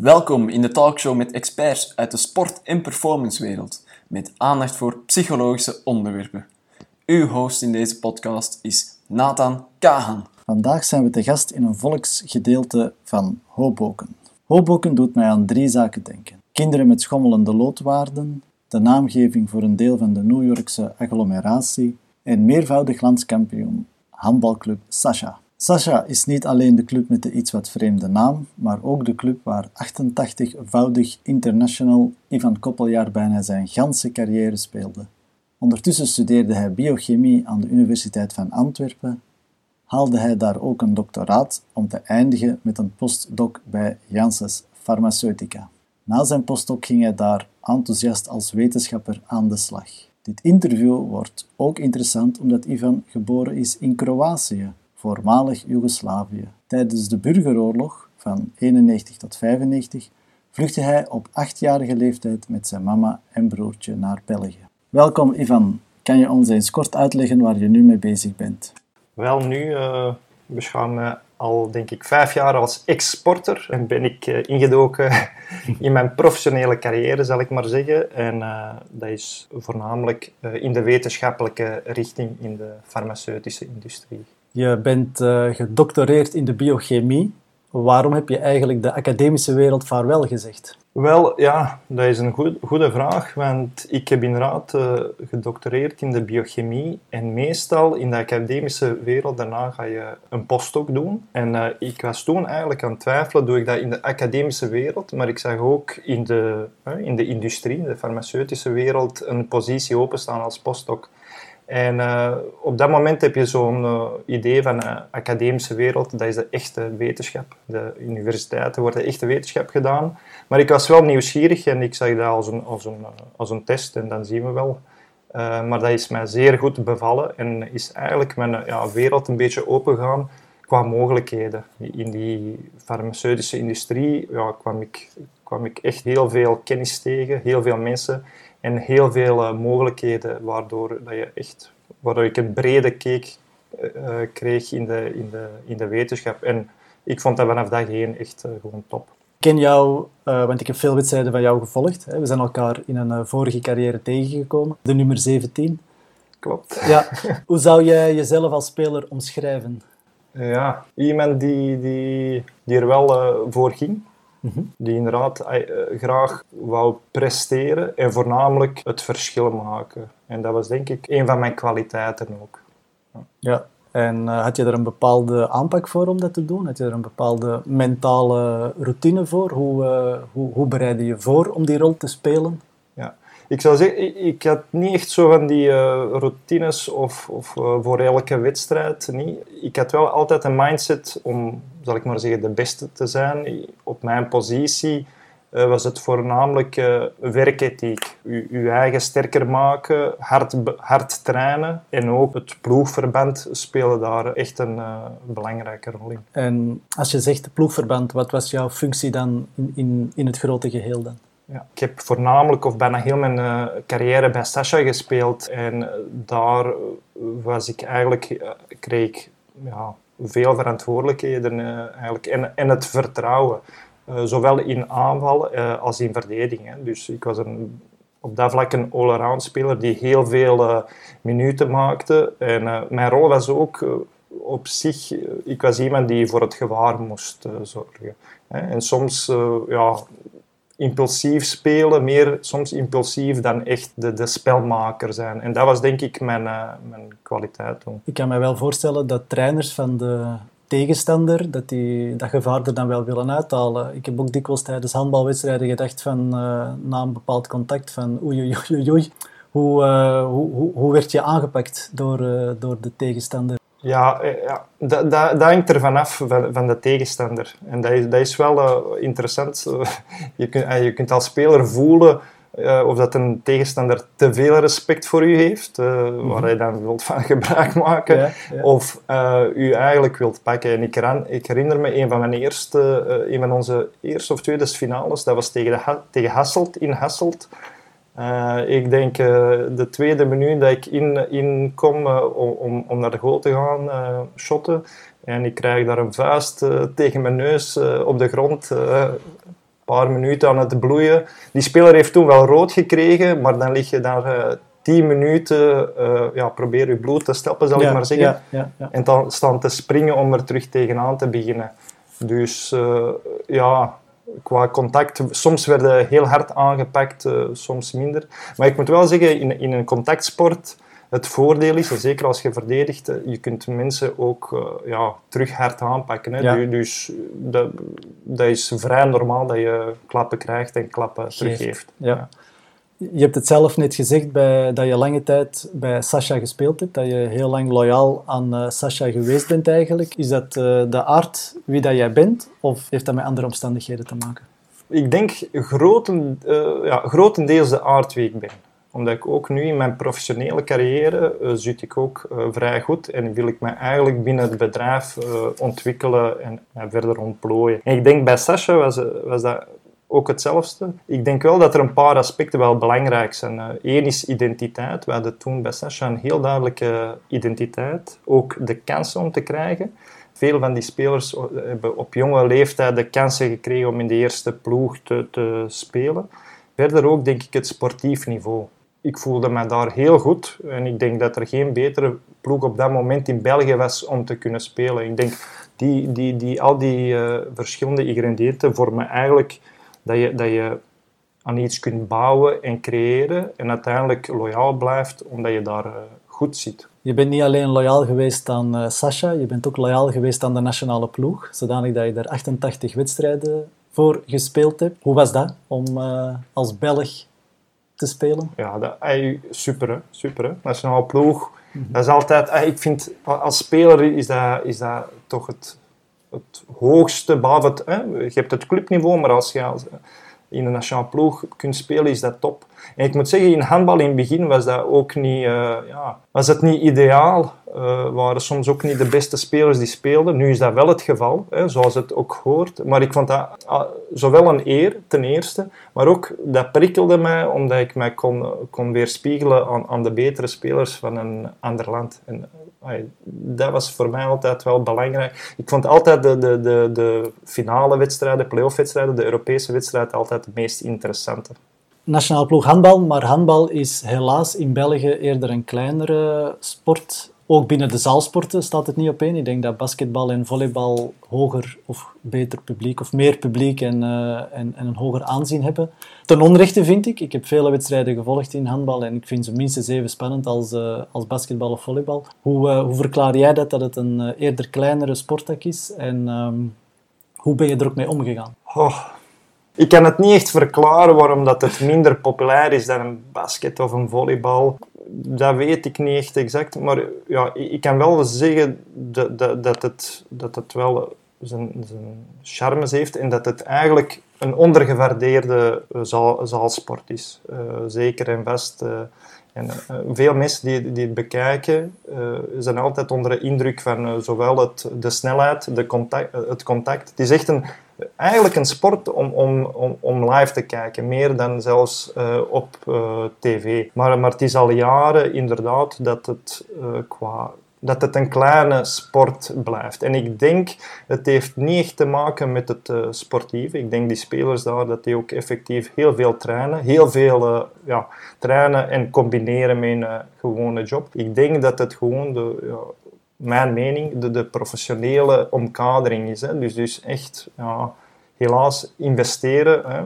Welkom in de talkshow met experts uit de sport- en performancewereld, met aandacht voor psychologische onderwerpen. Uw host in deze podcast is Nathan Kahan. Vandaag zijn we te gast in een volksgedeelte van Hoboken. Hoboken doet mij aan drie zaken denken. Kinderen met schommelende loodwaarden, de naamgeving voor een deel van de New Yorkse agglomeratie en meervoudig landskampioen handbalclub Sasha. Sasha is niet alleen de club met de iets wat vreemde naam, maar ook de club waar 88-voudig international Ivan Koppeljaar bijna zijn ganse carrière speelde. Ondertussen studeerde hij biochemie aan de Universiteit van Antwerpen, haalde hij daar ook een doctoraat om te eindigen met een postdoc bij Janssens Pharmaceutica. Na zijn postdoc ging hij daar enthousiast als wetenschapper aan de slag. Dit interview wordt ook interessant omdat Ivan geboren is in Kroatië, voormalig Joegoslavië. Tijdens de burgeroorlog van 91 tot 95 vluchtte hij op achtjarige leeftijd met zijn mama en broertje naar België. Welkom Ivan, kan je ons eens kort uitleggen waar je nu mee bezig bent? Wel, nu uh, beschouw me al denk ik vijf jaar als ex-sporter en ben ik uh, ingedoken in mijn professionele carrière, zal ik maar zeggen. En uh, dat is voornamelijk in de wetenschappelijke richting in de farmaceutische industrie. Je bent uh, gedoctoreerd in de biochemie. Waarom heb je eigenlijk de academische wereld vaarwel gezegd? Wel, ja, dat is een goed, goede vraag, want ik heb inderdaad uh, gedoctoreerd in de biochemie en meestal in de academische wereld, daarna ga je een postdoc doen. En uh, ik was toen eigenlijk aan het twijfelen, doe ik dat in de academische wereld, maar ik zag ook in de, in de industrie, de farmaceutische wereld, een positie openstaan als postdoc. En uh, op dat moment heb je zo'n uh, idee van de uh, academische wereld, dat is de echte wetenschap. De universiteiten wordt de echte wetenschap gedaan. Maar ik was wel nieuwsgierig en ik zag dat als een, als een, als een test en dan zien we wel. maar dat is mij zeer goed bevallen en is eigenlijk mijn ja, wereld een beetje opengegaan qua mogelijkheden. In die farmaceutische industrie ja, kwam, ik, kwam ik echt heel veel kennis tegen, heel veel mensen en heel veel uh, mogelijkheden waardoor dat je echt, waardoor ik een brede keek uh, kreeg in de, in, de, in de wetenschap. En ik vond dat vanaf dag één echt gewoon top. Ik ken jou, want ik heb veel wedstrijden van jou gevolgd. Hè. We zijn elkaar in een vorige carrière tegengekomen, de nummer 17. Klopt. Ja. Hoe zou jij jezelf als speler omschrijven? Ja, iemand die, die, die er wel voor ging. Mm-hmm. Die inderdaad uh, graag wou presteren en voornamelijk het verschil maken. En dat was denk ik een van mijn kwaliteiten ook. Ja, ja. en uh, had je er een bepaalde aanpak voor om dat te doen? Had je er een bepaalde mentale routine voor? Hoe, uh, hoe, hoe bereidde je voor om die rol te spelen? Ik zou zeggen, ik, had niet echt zo van die routines of, of voor elke wedstrijd. Niet. Ik had wel altijd een mindset om zal ik maar zeggen, de beste te zijn. Op mijn positie uh, was het voornamelijk werkethiek. U, uw eigen sterker maken, hard, hard trainen en ook het ploegverband speelde daar echt een belangrijke rol in. En als je zegt ploegverband, wat was jouw functie dan in, in, in het grote geheel dan? Ja. Ik heb voornamelijk of bijna heel mijn uh, carrière bij Sasha gespeeld en daar was ik eigenlijk, kreeg ik ja, veel verantwoordelijkheden eigenlijk. En, en het vertrouwen, zowel in aanval als in verdediging. Hè. Dus ik was een, op dat vlak een all-around speler die heel veel minuten maakte. En mijn rol was ook op zich, ik was iemand die voor het gevaar moest zorgen. En soms ja, impulsief spelen, meer soms impulsief dan echt de, de spelmaker zijn. En dat was denk ik mijn, uh, mijn kwaliteit toen. Ik kan me wel voorstellen dat trainers van de tegenstander, dat die dat gevaar er dan wel willen uithalen. Ik heb ook dikwijls tijdens handbalwedstrijden gedacht van, uh, na een bepaald contact van oei oei oei uh, hoe, hoe, hoe werd je aangepakt door, door de tegenstander? Ja, ja dat, dat, dat hangt er vanaf van, van de tegenstander. En dat is, dat is wel uh, interessant. je, kunt, uh, je kunt als speler voelen uh, of dat een tegenstander te veel respect voor u heeft, mm-hmm. waar hij dan wilt van gebruik maken, ja, ja. of u eigenlijk wilt pakken. En ik, ran, ik herinner me een van mijn eerste, een van onze eerste of tweede finales, dat was tegen, de, tegen Hasselt, in Hasselt. Uh, ik denk uh, de tweede minuut dat ik in, in kom uh, om, om naar de goal te gaan shotten. En ik krijg daar een vuist tegen mijn neus op de grond paar minuten aan het bloeien. Die speler heeft toen wel rood gekregen, maar dan lig je daar eh, tien minuten, ja, probeer je bloed te stoppen, zal ik maar zeggen. Ja. En dan staan te springen om er terug tegenaan te beginnen. Dus ja, qua contact, soms werden heel hard aangepakt, uh, soms minder. Maar ik moet wel zeggen, in, in een contactsport, het voordeel is, zeker als je verdedigt, je kunt mensen ook uh, ja, terug hard aanpakken. Hè? Ja. Dus dat, dat is vrij normaal dat je klappen krijgt en klappen teruggeeft. Ja. Je hebt het zelf net gezegd bij, dat je lange tijd bij Sasha gespeeld hebt, dat je heel lang loyaal aan uh, Sasha geweest bent eigenlijk. Is dat uh, de aard wie dat jij bent of heeft dat met andere omstandigheden te maken? Ik denk groten, uh, ja, grotendeels de aard wie ik ben. Omdat ik ook nu in mijn professionele carrière zit ik ook vrij goed en wil ik me eigenlijk binnen het bedrijf ontwikkelen en verder ontplooien. En ik denk bij Sasha was, was dat ook hetzelfde. Ik denk wel dat er een paar aspecten wel belangrijk zijn. Eén is identiteit. We hadden toen bij Sasha een heel duidelijke identiteit. Ook de kansen om te krijgen. Veel van die spelers hebben op jonge leeftijd de kansen gekregen om in de eerste ploeg te, te spelen. Verder ook denk ik het sportief niveau. Ik voelde me daar heel goed en ik denk dat er geen betere ploeg op dat moment in België was om te kunnen spelen. Ik denk die, die, die, al die verschillende ingrediënten vormen eigenlijk dat je, dat je aan iets kunt bouwen en creëren en uiteindelijk loyaal blijft omdat je daar uh, goed zit. Je bent niet alleen loyaal geweest aan uh, Sasha, je bent ook loyaal geweest aan de nationale ploeg, zodanig dat je daar 88 wedstrijden voor gespeeld hebt. Hoe was dat om uh, als Belg te spelen? Ja, dat, ey, super, hè? super. Hè? Nationale ploeg, mm -hmm. dat is altijd... Ey, ik vind, als speler is dat, is dat toch het het hoogste, behalve hè, je hebt het clubniveau, maar als je als, in een nationale ploeg kunt spelen, is dat top. En ik moet zeggen, in handbal in het begin was dat ook niet, uh, ja, was het niet ideaal. Uh, waren soms ook niet de beste spelers die speelden. Nu is dat wel het geval, hè, zoals het ook hoort. Maar ik vond dat uh, zowel een eer, ten eerste, maar ook dat prikkelde mij, omdat ik mij kon, kon weerspiegelen aan, aan de betere spelers van een ander land. En, dat was voor mij altijd wel belangrijk. Ik vond altijd de, de, de, de finale wedstrijden, play-off wedstrijden, de Europese wedstrijden altijd het meest interessante. Nationaal ploeg handbal, maar handbal is helaas in België eerder een kleinere sport. Ook binnen de zaalsporten staat het niet op één. Ik denk dat basketbal en volleybal hoger of beter publiek of meer publiek en, uh, en, en, een hoger aanzien hebben. Ten onrechte vind ik. Ik heb vele wedstrijden gevolgd in handbal en ik vind ze minstens even spannend als, uh, als basketbal of volleybal. Hoe, uh, hoe verklaar jij dat, dat het een eerder kleinere sporttak is en um, hoe ben je er ook mee omgegaan? Oh. Ik kan het niet echt verklaren waarom dat het minder populair is dan een basket of een volleybal dat weet ik niet echt exact, maar ja, ik kan wel zeggen dat, dat, het, dat het wel zijn, zijn charmes heeft en dat het eigenlijk een ondergewaardeerde zaal, zaalsport is. Uh, zeker en vast. Uh, en veel mensen die, die het bekijken zijn altijd onder de indruk van zowel het, de snelheid, de contact, het contact. Het is echt een eigenlijk een sport om, om, om, om live te kijken, meer dan zelfs uh, op uh, tv. Maar, maar het is al jaren inderdaad dat het uh, qua dat het een kleine sport blijft. En ik denk, het heeft niet echt te maken met het sportieve. Ik denk die spelers daar, dat die ook effectief heel veel trainen. Heel veel ja, trainen en combineren met een gewone job. Ik denk dat het gewoon de, ja, mijn mening, de, de professionele omkadering is. Hè. Dus, dus echt, ja, helaas, investeren, hè,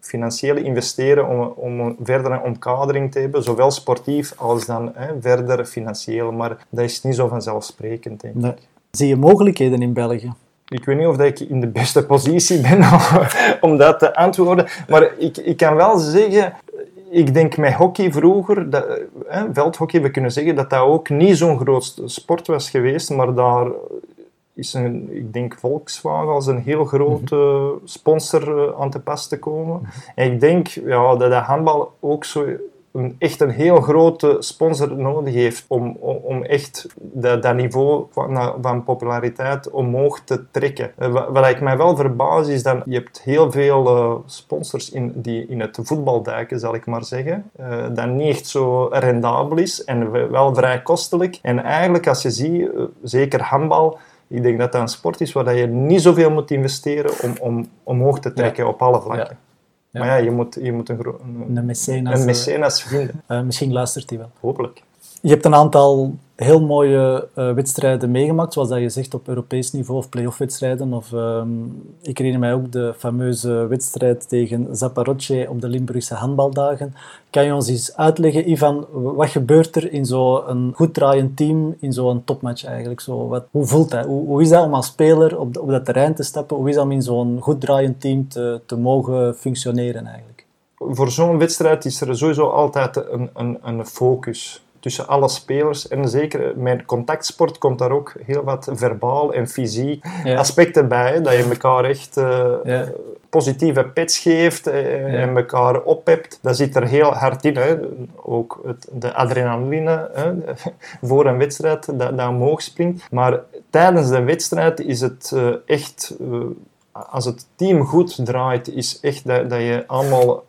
financieel investeren om, om een verdere omkadering te hebben, zowel sportief als dan hè, verder financieel. Maar dat is niet zo vanzelfsprekend, denk nee. ik. Zie je mogelijkheden in België? Ik weet niet of ik in de beste positie ben om dat te antwoorden, maar ik, ik kan wel zeggen, ik denk met hockey vroeger, dat, hè, veldhockey, we kunnen zeggen dat dat ook niet zo'n groot sport was geweest, maar daar is een, ik denk Volkswagen als een heel grote sponsor aan te pas te komen. En ik denk ja, dat de handbal ook zo een, echt een heel grote sponsor nodig heeft om, om, om echt dat, dat niveau van, van, populariteit omhoog te trekken. Wat, wat ik mij wel verbaas is dat je hebt heel veel uh, sponsors in, die in het voetbal duiken, zal ik maar zeggen, uh, dat niet echt zo rendabel is en wel vrij kostelijk. En eigenlijk als je ziet, uh, zeker handbal, Ik denk dat dat een sport is waar je niet zoveel moet investeren om, om omhoog te trekken op alle vlakken. Ja. Maar ja, je moet, je moet een, gro- een, Een mecenas. een eh, mecenas vinden, eh, misschien luistert hij wel. hopelijk. Je hebt een aantal heel mooie eh, wedstrijden meegemaakt, zoals dat je zegt op Europees niveau of play-off wedstrijden. Of, ehm, ik herinner mij ook de fameuze wedstrijd tegen Zaporozhye op de Limburgse handbaldagen. Kan je ons eens uitleggen, Ivan, wat gebeurt er in zo'n goed draaiend team, in zo'n topmatch eigenlijk? Zo, wat, hoe voelt dat? Hoe, is dat om als speler op, op dat terrein te stappen? Hoe is dat om in zo'n goed draaiend team te, te mogen functioneren eigenlijk? Voor zo'n wedstrijd is er sowieso altijd een, een, een focus tussen alle spelers. En zeker met contactsport komt daar ook heel wat verbaal en fysiek Ja. aspecten bij. hè, Dat je elkaar echt eh, Ja. positieve pets geeft eh, en elkaar oppept. Dat zit er heel hard in. Hè. Ook het, de adrenaline hè, voor een wedstrijd dat, dat omhoog springt. Maar tijdens de wedstrijd is het eh, echt... eh, als het team goed draait, is echt dat, dat je allemaal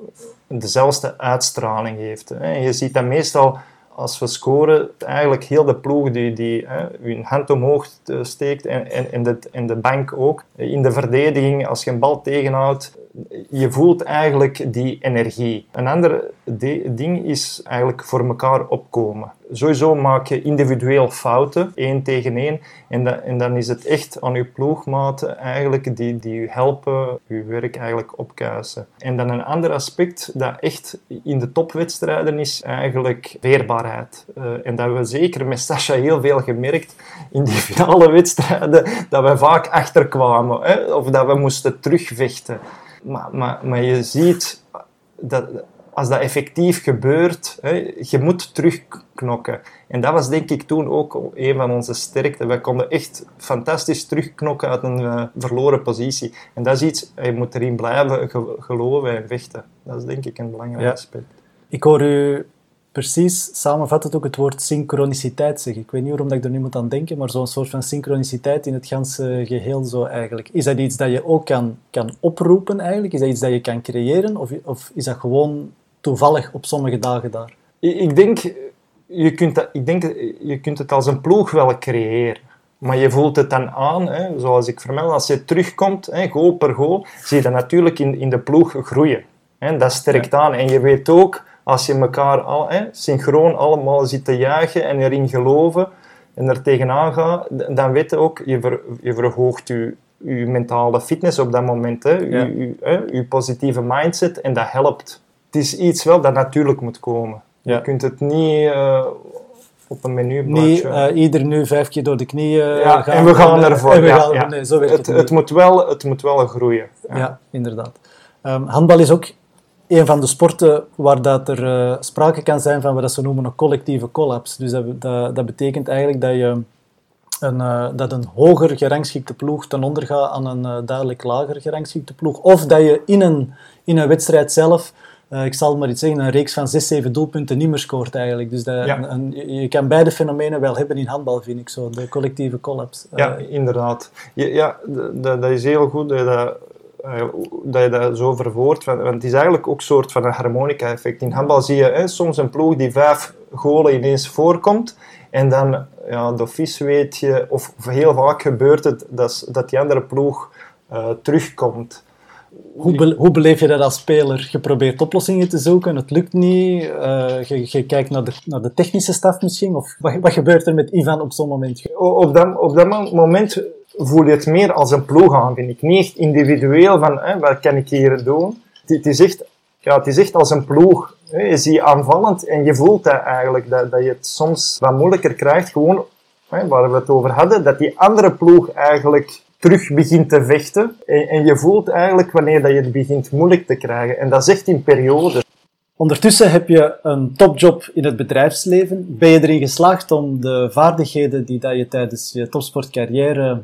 dezelfde uitstraling heeft. Hè. En je ziet dat meestal als we scoren, eigenlijk heel de ploeg die, die hè, hun hand omhoog eh, steekt en, en, en, de, en de bank ook. In de verdediging, als je een bal tegenhoudt, je voelt eigenlijk die energie. Een ander de- ding is eigenlijk voor elkaar opkomen. Sowieso maak je individueel fouten, één tegen één. En, dan is het echt aan je ploegmaten eigenlijk die, die je helpen, je werk eigenlijk opkuisen. En dan een ander aspect dat echt in de topwedstrijden is eigenlijk weerbaarheid. Eh, en dat we zeker met Sasha heel veel gemerkt in die finale wedstrijden, dat we vaak achterkwamen. Hè? Of dat we moesten terugvechten. Maar, maar, maar je ziet dat als dat effectief gebeurt, hè, je moet terugknokken. En dat was denk ik toen ook een van onze sterkten. We konden echt fantastisch terugknokken uit een eh, verloren positie. En dat is iets, je moet erin blijven ge- geloven en vechten. Dat is denk ik een belangrijk Ja. aspect. Ik hoor u precies samenvattend ook het woord synchroniciteit zeggen. Ik weet niet waarom dat ik er nu moet aan denken, maar zo'n soort van synchroniciteit in het ganse geheel zo eigenlijk. Is dat iets dat je ook kan, kan oproepen eigenlijk? Is dat iets dat je kan creëren? Of, of is dat gewoon toevallig op sommige dagen daar? Ik ik denk, je kunt, dat, ik denk, je kunt het als een ploeg wel creëren. Maar je voelt het dan aan, hè, zoals ik vermeld, als je terugkomt, hè, goal per goal, zie je dat natuurlijk in, in de ploeg groeien. Hè, dat sterkt aan. En je weet ook, als je elkaar al, hè, synchroon allemaal zit te juichen en erin geloven en er tegenaan gaat, dan weet je ook, je, ver- je verhoogt je, je mentale fitness op dat moment. Hè, je, Ja. je, hè, je positieve mindset en dat helpt. Het is iets wel dat natuurlijk moet komen. Ja. Je kunt het niet eh, op een menubordje... Niet eh, ieder nu vijf keer door de knieën ja, gaan. en we gaan ervoor. En we ja, gaan- ja. nee, zo werkt het, het, moet wel, het moet wel groeien. Ja. Ja, inderdaad. Ehm, handbal is ook een van de sporten waar dat er eh, sprake kan zijn van wat ze noemen een collectieve collapse. Dus dat, dat, dat betekent eigenlijk dat, je een, eh, dat een hoger gerangschikte ploeg ten onder gaat aan een eh, duidelijk lager gerangschikte ploeg. Of dat je in een, in een wedstrijd zelf, ik zal maar iets zeggen, een reeks van zes, zeven doelpunten niet meer scoort eigenlijk. Dus dat, Ja. een- een- je- kan beide fenomenen wel hebben in handbal, vind ik zo. De collectieve collapse. Ja, inderdaad. Ja, ja dat, is heel goed dat dat, eh, dat je dat zo verwoordt. Want, het is eigenlijk ook een soort van een harmonica-effect. In handbal zie je hè, soms een ploeg die vijf golen ineens voorkomt. En dan, ja, de vis weet je, of, of heel vaak gebeurt het, dat, dat die andere ploeg eh, terugkomt. Hoe, be- hoe beleef je dat als speler? Je probeert oplossingen te zoeken, het lukt niet. eh, je, je kijkt naar de, naar de technische staf misschien. Of wat, wat gebeurt er met Ivan op zo'n moment? Op dat, op dat mo- moment voel je het meer als een ploeg aan, vind ik. Niet echt individueel van, hè, wat kan ik hier doen? Het, is, echt, ja, het is echt als een ploeg. Hè. Je ziet aanvallend en je voelt dat eigenlijk, dat, dat je het soms wat moeilijker krijgt. Gewoon, hè, waar we het over hadden, dat die andere ploeg eigenlijk terug begint te vechten. En, en je voelt eigenlijk wanneer dat je het begint moeilijk te krijgen. En dat is echt in periodes. Ondertussen heb je een topjob in het bedrijfsleven. Ben je erin geslaagd om de vaardigheden die dat je tijdens je topsportcarrière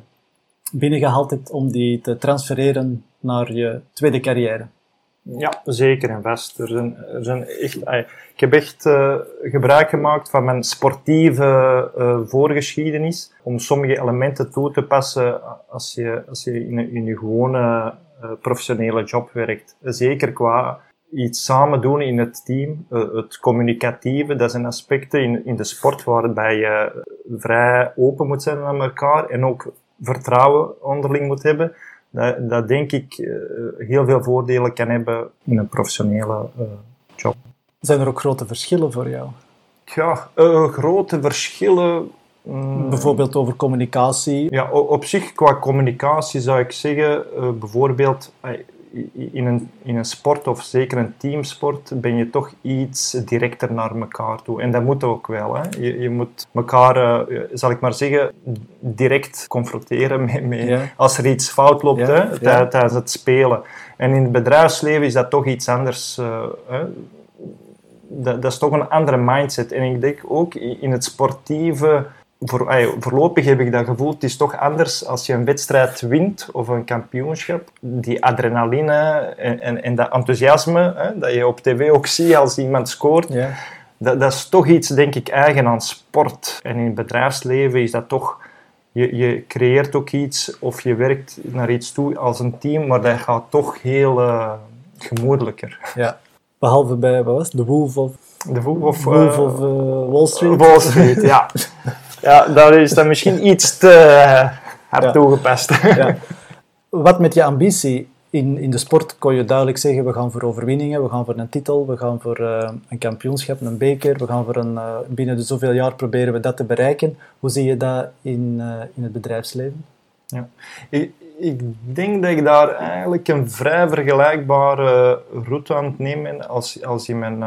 binnengehaald hebt, om die te transfereren naar je tweede carrière? Ja, zeker en vast. Er zijn, er zijn echt, ik heb echt eh, gebruik gemaakt van mijn sportieve eh, voorgeschiedenis om sommige elementen toe te passen als je, als je in, in je gewone eh, professionele job werkt. Zeker qua iets samen doen in het team, het communicatieve, dat zijn aspecten in, in de sport waarbij je vrij open moet zijn naar elkaar en ook vertrouwen onderling moet hebben, dat, dat denk ik uh, heel veel voordelen kan hebben in een professionele uh, job. Zijn er ook grote verschillen voor jou? Ja, uh, grote verschillen. Mm, bijvoorbeeld over communicatie? Ja, op zich qua communicatie zou ik zeggen, bijvoorbeeld in een, in een sport of zeker een teamsport ben je toch iets directer naar elkaar toe. En dat moet ook wel. Hè. Je, je moet elkaar, uh, zal ik maar zeggen, direct confronteren met, met als er iets fout loopt hè, tijdens het spelen. En in het bedrijfsleven is dat toch iets anders. Uh, hè. Dat, dat, is toch een andere mindset. En ik denk ook in het sportieve voor, voorlopig heb ik dat gevoel, het is toch anders als je een wedstrijd wint of een kampioenschap. Die adrenaline en, en, en dat enthousiasme hè, dat je op tv ook ziet als iemand scoort, ja. dat, dat, is toch iets, denk ik, eigen aan sport. En in het bedrijfsleven is dat toch... Je, je creëert ook iets of je werkt naar iets toe als een team, maar dat gaat toch heel uh, gemoedelijker. Ja. Behalve bij, wat was The Wolf of... The Wolf of, Wolf of uh, Wall Street. Wall Street, ja. ja, daar is dat misschien iets te eh, hard ja. toegepast. ja. Wat met je ambitie? In, in de sport kon je duidelijk zeggen, we gaan voor overwinningen, we gaan voor een titel, we gaan voor uh, een kampioenschap, een beker, we gaan voor een, uh, binnen de zoveel jaar proberen we dat te bereiken. Hoe zie je dat in, uh, in het bedrijfsleven? Ja. Ik, ik denk dat ik daar eigenlijk een vrij vergelijkbare route aan het nemen als, als in mijn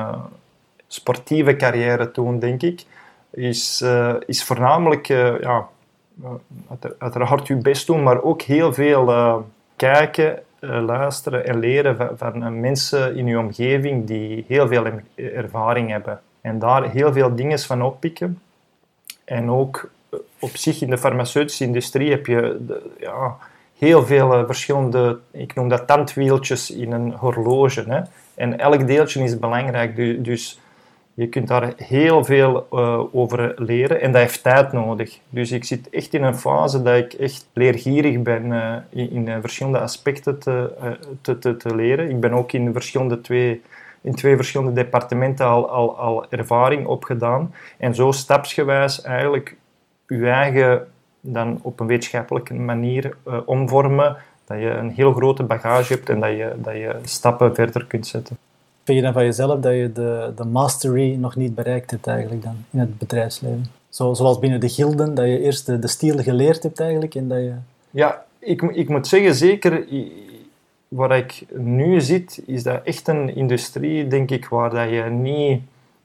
sportieve carrière toen, denk ik is, uh, is voornamelijk uh, ja, uiteraard je best doen, maar ook heel veel uh, kijken, luisteren en leren van, van, mensen in je omgeving die heel veel ervaring hebben. En daar heel veel dingen van oppikken. En ook op zich in de farmaceutische industrie heb je ja, heel veel verschillende, ik noem dat tandwieltjes in een horloge. Hè? En elk deeltje is belangrijk. Dus je kunt daar heel veel uh, over leren en dat heeft tijd nodig. Dus ik zit echt in een fase dat ik echt leergierig ben uh, in, in uh, verschillende aspecten te, te, te, te, leren. Ik ben ook in, verschillende twee, in twee verschillende departementen al, al, al ervaring opgedaan. En zo stapsgewijs eigenlijk je eigen dan op een wetenschappelijke manier omvormen. Dat je een heel grote bagage hebt en dat je, dat je stappen verder kunt zetten. Vind je dan van jezelf dat je de, de mastery nog niet bereikt hebt eigenlijk dan in het bedrijfsleven? Zo, zoals binnen de gilden, dat je eerst de, de stijl geleerd hebt eigenlijk en dat je... Ja, ik, ik moet zeggen, zeker waar ik nu zit, is dat echt een industrie, denk ik, waar dat je niet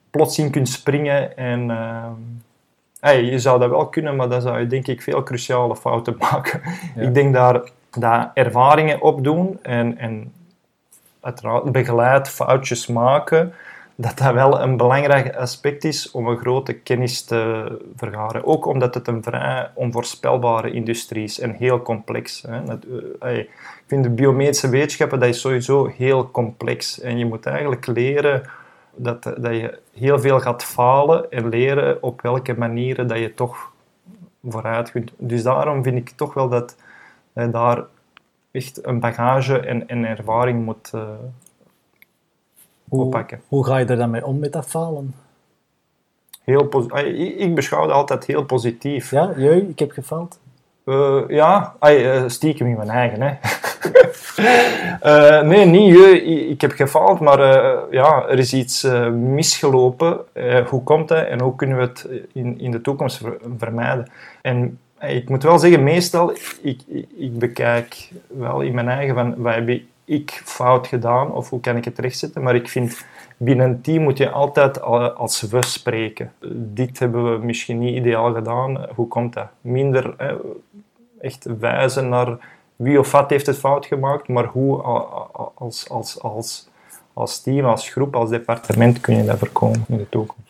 plots in kunt springen en... Uh, je zou dat wel kunnen, maar dan zou je denk ik veel cruciale fouten maken. Ik denk daar dat ervaringen opdoen en, en uiteraard begeleid foutjes maken, dat dat wel een belangrijk aspect is om een grote kennis te vergaren. Ook omdat het een vrij onvoorspelbare industrie is en heel complex. Hè. Eh, ik vind de biomedische wetenschappen dat is sowieso heel complex. En je moet eigenlijk leren dat, dat je heel veel gaat falen en leren op welke manieren dat je toch vooruit kunt. Dus daarom vind ik toch wel dat daar echt een bagage en, en ervaring moet uh, hoe, oppakken. Hoe ga je er dan mee om met dat falen? Heel ik beschouw het altijd heel positief. Ja, jij, ik heb gefaald. Uh, ja, uh, stiekem in mijn eigen. Hè. uh, nee, niet je. Ik heb gefaald, maar ja, er is iets misgelopen. hoe komt dat en hoe kunnen we het in, in de toekomst vermijden? En ik moet wel zeggen, meestal, ik, ik, bekijk wel in mijn eigen van, wat heb ik fout gedaan of hoe kan ik het rechtzetten, maar ik vind, binnen een team moet je altijd als we spreken. Dit hebben we misschien niet ideaal gedaan, hoe komt dat? Minder echt wijzen naar wie of wat heeft het fout gemaakt, maar hoe als, als, als, als team, als groep, als departement kun je dat voorkomen in de toekomst.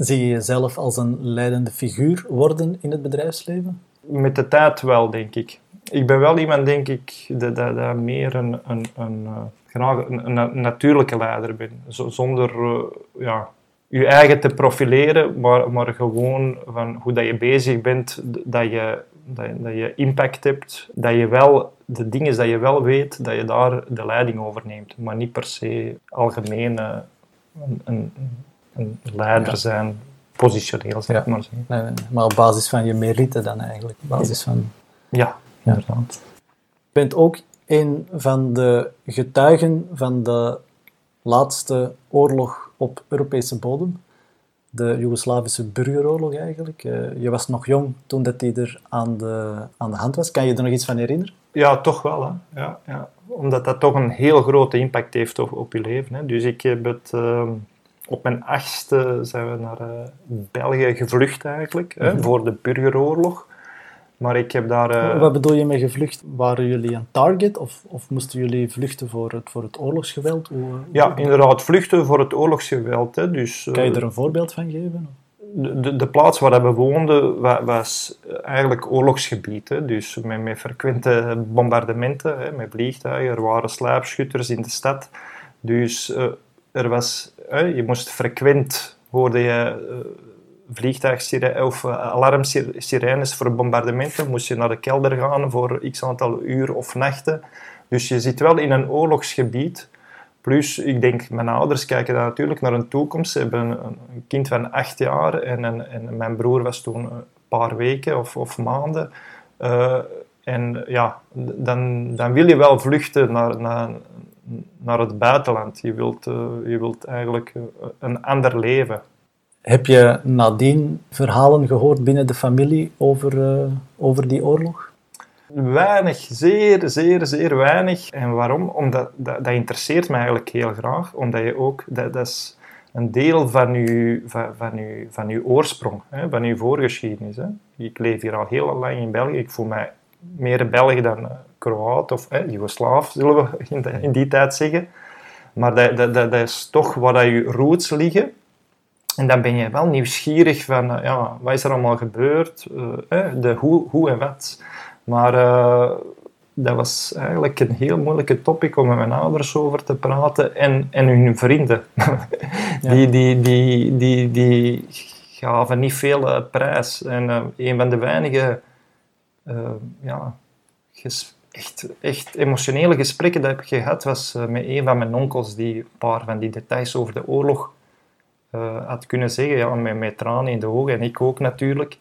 Zie je jezelf als een leidende figuur worden in het bedrijfsleven? Met de tijd wel, denk ik. Ik ben wel iemand, denk ik, dat, meer een, een, een, eh, een, een, natuurlijke leider ben. Zonder uh, ja, je eigen te profileren, maar, maar gewoon van hoe dat je bezig bent, dat je, dat, dat je impact hebt, dat je wel de dingen dat je wel weet, dat je daar de leiding over neemt. Maar niet per se algemeen uh, een, een leider zijn, positioneel, zeg maar Nee, nee, maar op basis van je merite dan eigenlijk, op basis van Ja, inderdaad. Je bent ook een van de getuigen van de laatste oorlog op Europese bodem. De Joegoslavische burgeroorlog eigenlijk. Eh, je was nog jong toen dat die er aan de, aan de hand was. Kan je er nog iets van herinneren? Ja, toch wel. Hè. Ja, ja. Omdat dat toch een heel grote impact heeft op, op je leven. Hè. Dus ik heb het... ehm, op mijn achtste zijn we naar eh, België gevlucht eigenlijk, hè, Mhm. voor de burgeroorlog. Maar ik heb daar... eh, Wat bedoel je met gevlucht? Waren jullie een target of, of moesten jullie vluchten voor het, voor het oorlogsgeweld? Hoe, eh, ja, inderdaad, vluchten voor het oorlogsgeweld. Hè. Dus, Kan je er een voorbeeld van geven? de, de, de plaats waar we woonden wa- was eigenlijk oorlogsgebied. Hè. Dus met, met frequente bombardementen, hè, met vliegtuigen. Er waren sluipschutters in de stad. Dus er was, je moest frequent, hoorde je uh, vliegtuigsirenes of uh, alarmsirenes voor bombardementen. Moest je naar de kelder gaan voor x aantal uur of nachten. Dus je zit wel in een oorlogsgebied. Plus, ik denk, mijn ouders kijken daar natuurlijk naar een toekomst. Ze hebben een, kind van acht jaar en, en, mijn broer was toen een paar weken of, of maanden. Uh, en ja, dan, dan wil je wel vluchten naar, naar, naar het buitenland. Je wilt, uh, je wilt eigenlijk een ander leven. Heb je nadien verhalen gehoord binnen de familie over, uh, over die oorlog? Weinig, zeer, zeer, zeer weinig. En waarom? Omdat dat, dat interesseert me eigenlijk heel graag. Omdat je ook, dat, dat is een deel van je, van, van je, van je oorsprong, hè, van je voorgeschiedenis. Hè. Ik leef hier al heel lang in België. Ik voel mij meer Belg dan Kroaat of eh, Joegoslaaf, zullen we in, de, in, die tijd zeggen. Maar dat, dat, dat, dat is toch waar je roots liggen. En dan ben je wel nieuwsgierig van, uh, ja, wat is er allemaal gebeurd? Uh, de hoe, hoe en wat. Maar uh, dat was eigenlijk een heel moeilijke topic om met mijn ouders over te praten en, en hun vrienden. ja. die, die, die, die, die gaven niet veel uh, prijs. En een van de weinige ja, echt, echt emotionele gesprekken dat ik gehad was uh, met een van mijn onkels die een paar van die details over de oorlog uh, had kunnen zeggen, ja, met, met tranen in de ogen en ik ook natuurlijk.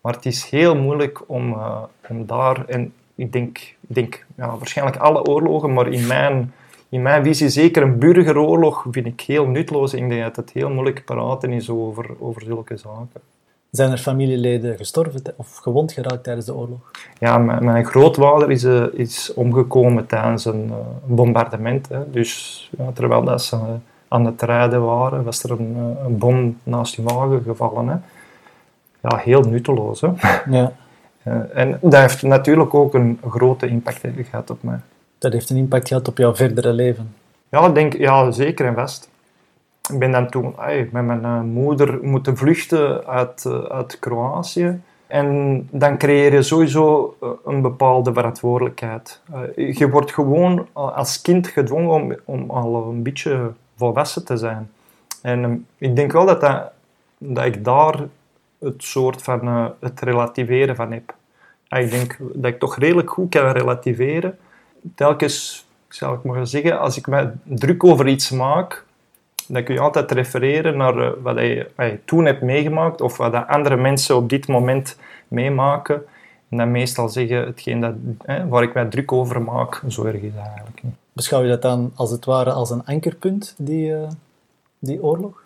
Maar het is heel moeilijk om, uh, om daar, en ik denk, ik denk ja, waarschijnlijk alle oorlogen, maar in mijn, in mijn visie zeker een burgeroorlog vind ik heel nutloos. Ik denk dat het heel moeilijk praten is over, over zulke zaken. Zijn er familieleden gestorven of gewond geraakt tijdens de oorlog? Ja, mijn, mijn grootvader is, uh, is omgekomen tijdens een uh, bombardement. Hè. Dus ja, terwijl dat ze uh, aan het rijden waren, was er een, een bom naast die wagen gevallen. Hè. Ja, heel nutteloos. Hè. Ja. en dat heeft natuurlijk ook een grote impact gehad op mij. Dat heeft een impact gehad op jouw verdere leven? Ja, ik denk, ja zeker en vast. Ik ben dan toen met mijn uh, moeder moeten vluchten uit, uh, uit Kroatië. En dan creëer je sowieso uh, een bepaalde verantwoordelijkheid. je wordt gewoon als kind gedwongen om, om al een beetje volwassen te zijn. En ik denk wel dat, dat, dat ik daar het soort van het relativeren van heb. ik denk dat ik toch redelijk goed kan relativeren. Telkens, zal ik maar zeggen, als ik me druk over iets maak, dan kun je altijd refereren naar uh, wat je, wat je, toen hebt meegemaakt of wat de andere mensen op dit moment meemaken. En dan meestal zeggen hetgeen dat, hè, waar ik mij druk over maak, zo erg is dat eigenlijk niet. Beschouw je dat dan als het ware als een ankerpunt, die, uh, die oorlog?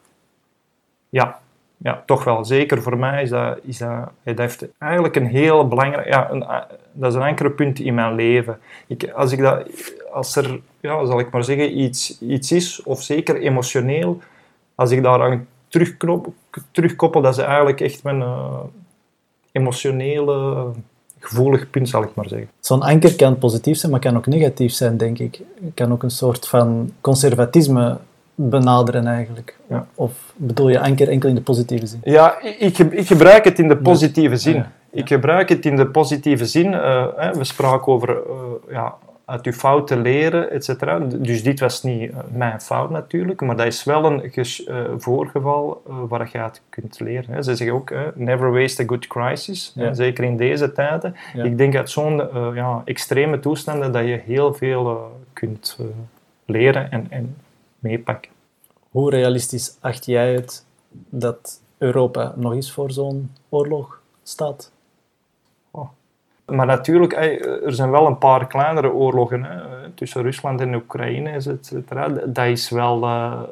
Ja, ja, toch wel. Zeker voor mij is dat, is dat, dat heeft eigenlijk een heel belangrijk... Ja, een, dat is een ankerpunt in mijn leven. Ik, als, ik dat, als er, ja, zal ik maar zeggen, iets, iets is, of zeker emotioneel, als ik daaraan terugkoppel, dat is eigenlijk echt mijn uh, emotionele gevoelig punt, zal ik maar zeggen. Zo'n anker kan positief zijn, maar kan ook negatief zijn, denk ik. Het kan ook een soort van conservatisme benaderen eigenlijk. Ja. Of bedoel je anker enkel in de positieve zin? Ja, ik, ik gebruik het in de positieve zin. Ja. Ja. Ik gebruik het in de positieve zin. Uh, hè, we spraken over uh, ja, uit uw fouten leren, et cetera. Dus dit was niet uh, mijn fout natuurlijk, maar dat is wel een voorgeval waar je uit kunt leren. Hè. Ze zeggen ook, never waste a good crisis. Ja. Zeker in deze tijden. Ik denk uit zo'n ja, extreme toestanden dat je heel veel kunt leren en, en meepakken. Hoe realistisch acht jij het dat Europa nog eens voor zo'n oorlog staat? Oh. Maar natuurlijk, er zijn wel een paar kleinere oorlogen hè, tussen Rusland en Oekraïne, et cetera. Dat is wel,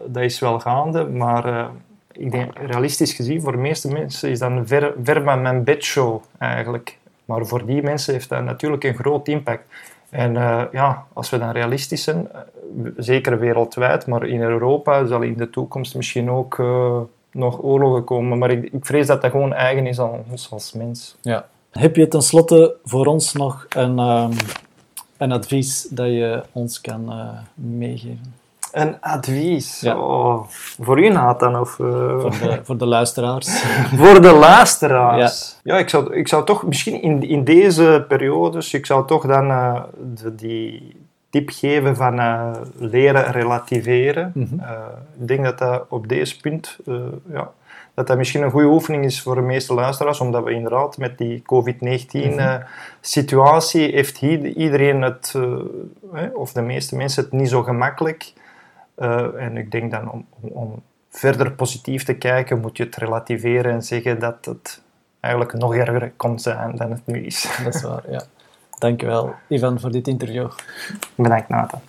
dat is wel gaande, maar ik denk, realistisch gezien, voor de meeste mensen is dat een ver, ver van mijn bedshow eigenlijk. Maar voor die mensen heeft dat natuurlijk een groot impact. En uh, ja, als we dan realistisch zijn, eh, zeker wereldwijd, maar in Europa zal in de toekomst misschien ook uh, nog oorlogen komen. Maar ik, ik, vrees dat dat gewoon eigen is aan ons als mens. Ja. Heb je tenslotte voor ons nog een, um, een advies dat je ons kan meegeven? Een advies? Ja. Oh, voor u, Nathan? Of, uh... voor, de, voor de luisteraars. voor de luisteraars? Ja, ja ik, zou, ik zou toch misschien in, in deze periodes, ik zou toch dan uh, de, die tip geven van uh, leren relativeren. Mm -hmm. ik denk dat dat op deze punt, ja, dat dat misschien een goede oefening is voor de meeste luisteraars, omdat we inderdaad met die COVID-19-situatie mm -hmm. heeft iedereen het, of de meeste mensen het niet zo gemakkelijk. Uh, en ik denk dan om, om, verder positief te kijken, moet je het relativeren en zeggen dat het eigenlijk nog erger kon zijn dan het nu is. Dat is waar, ja. Dankjewel, Ivan, voor dit interview. Bedankt, Nathan.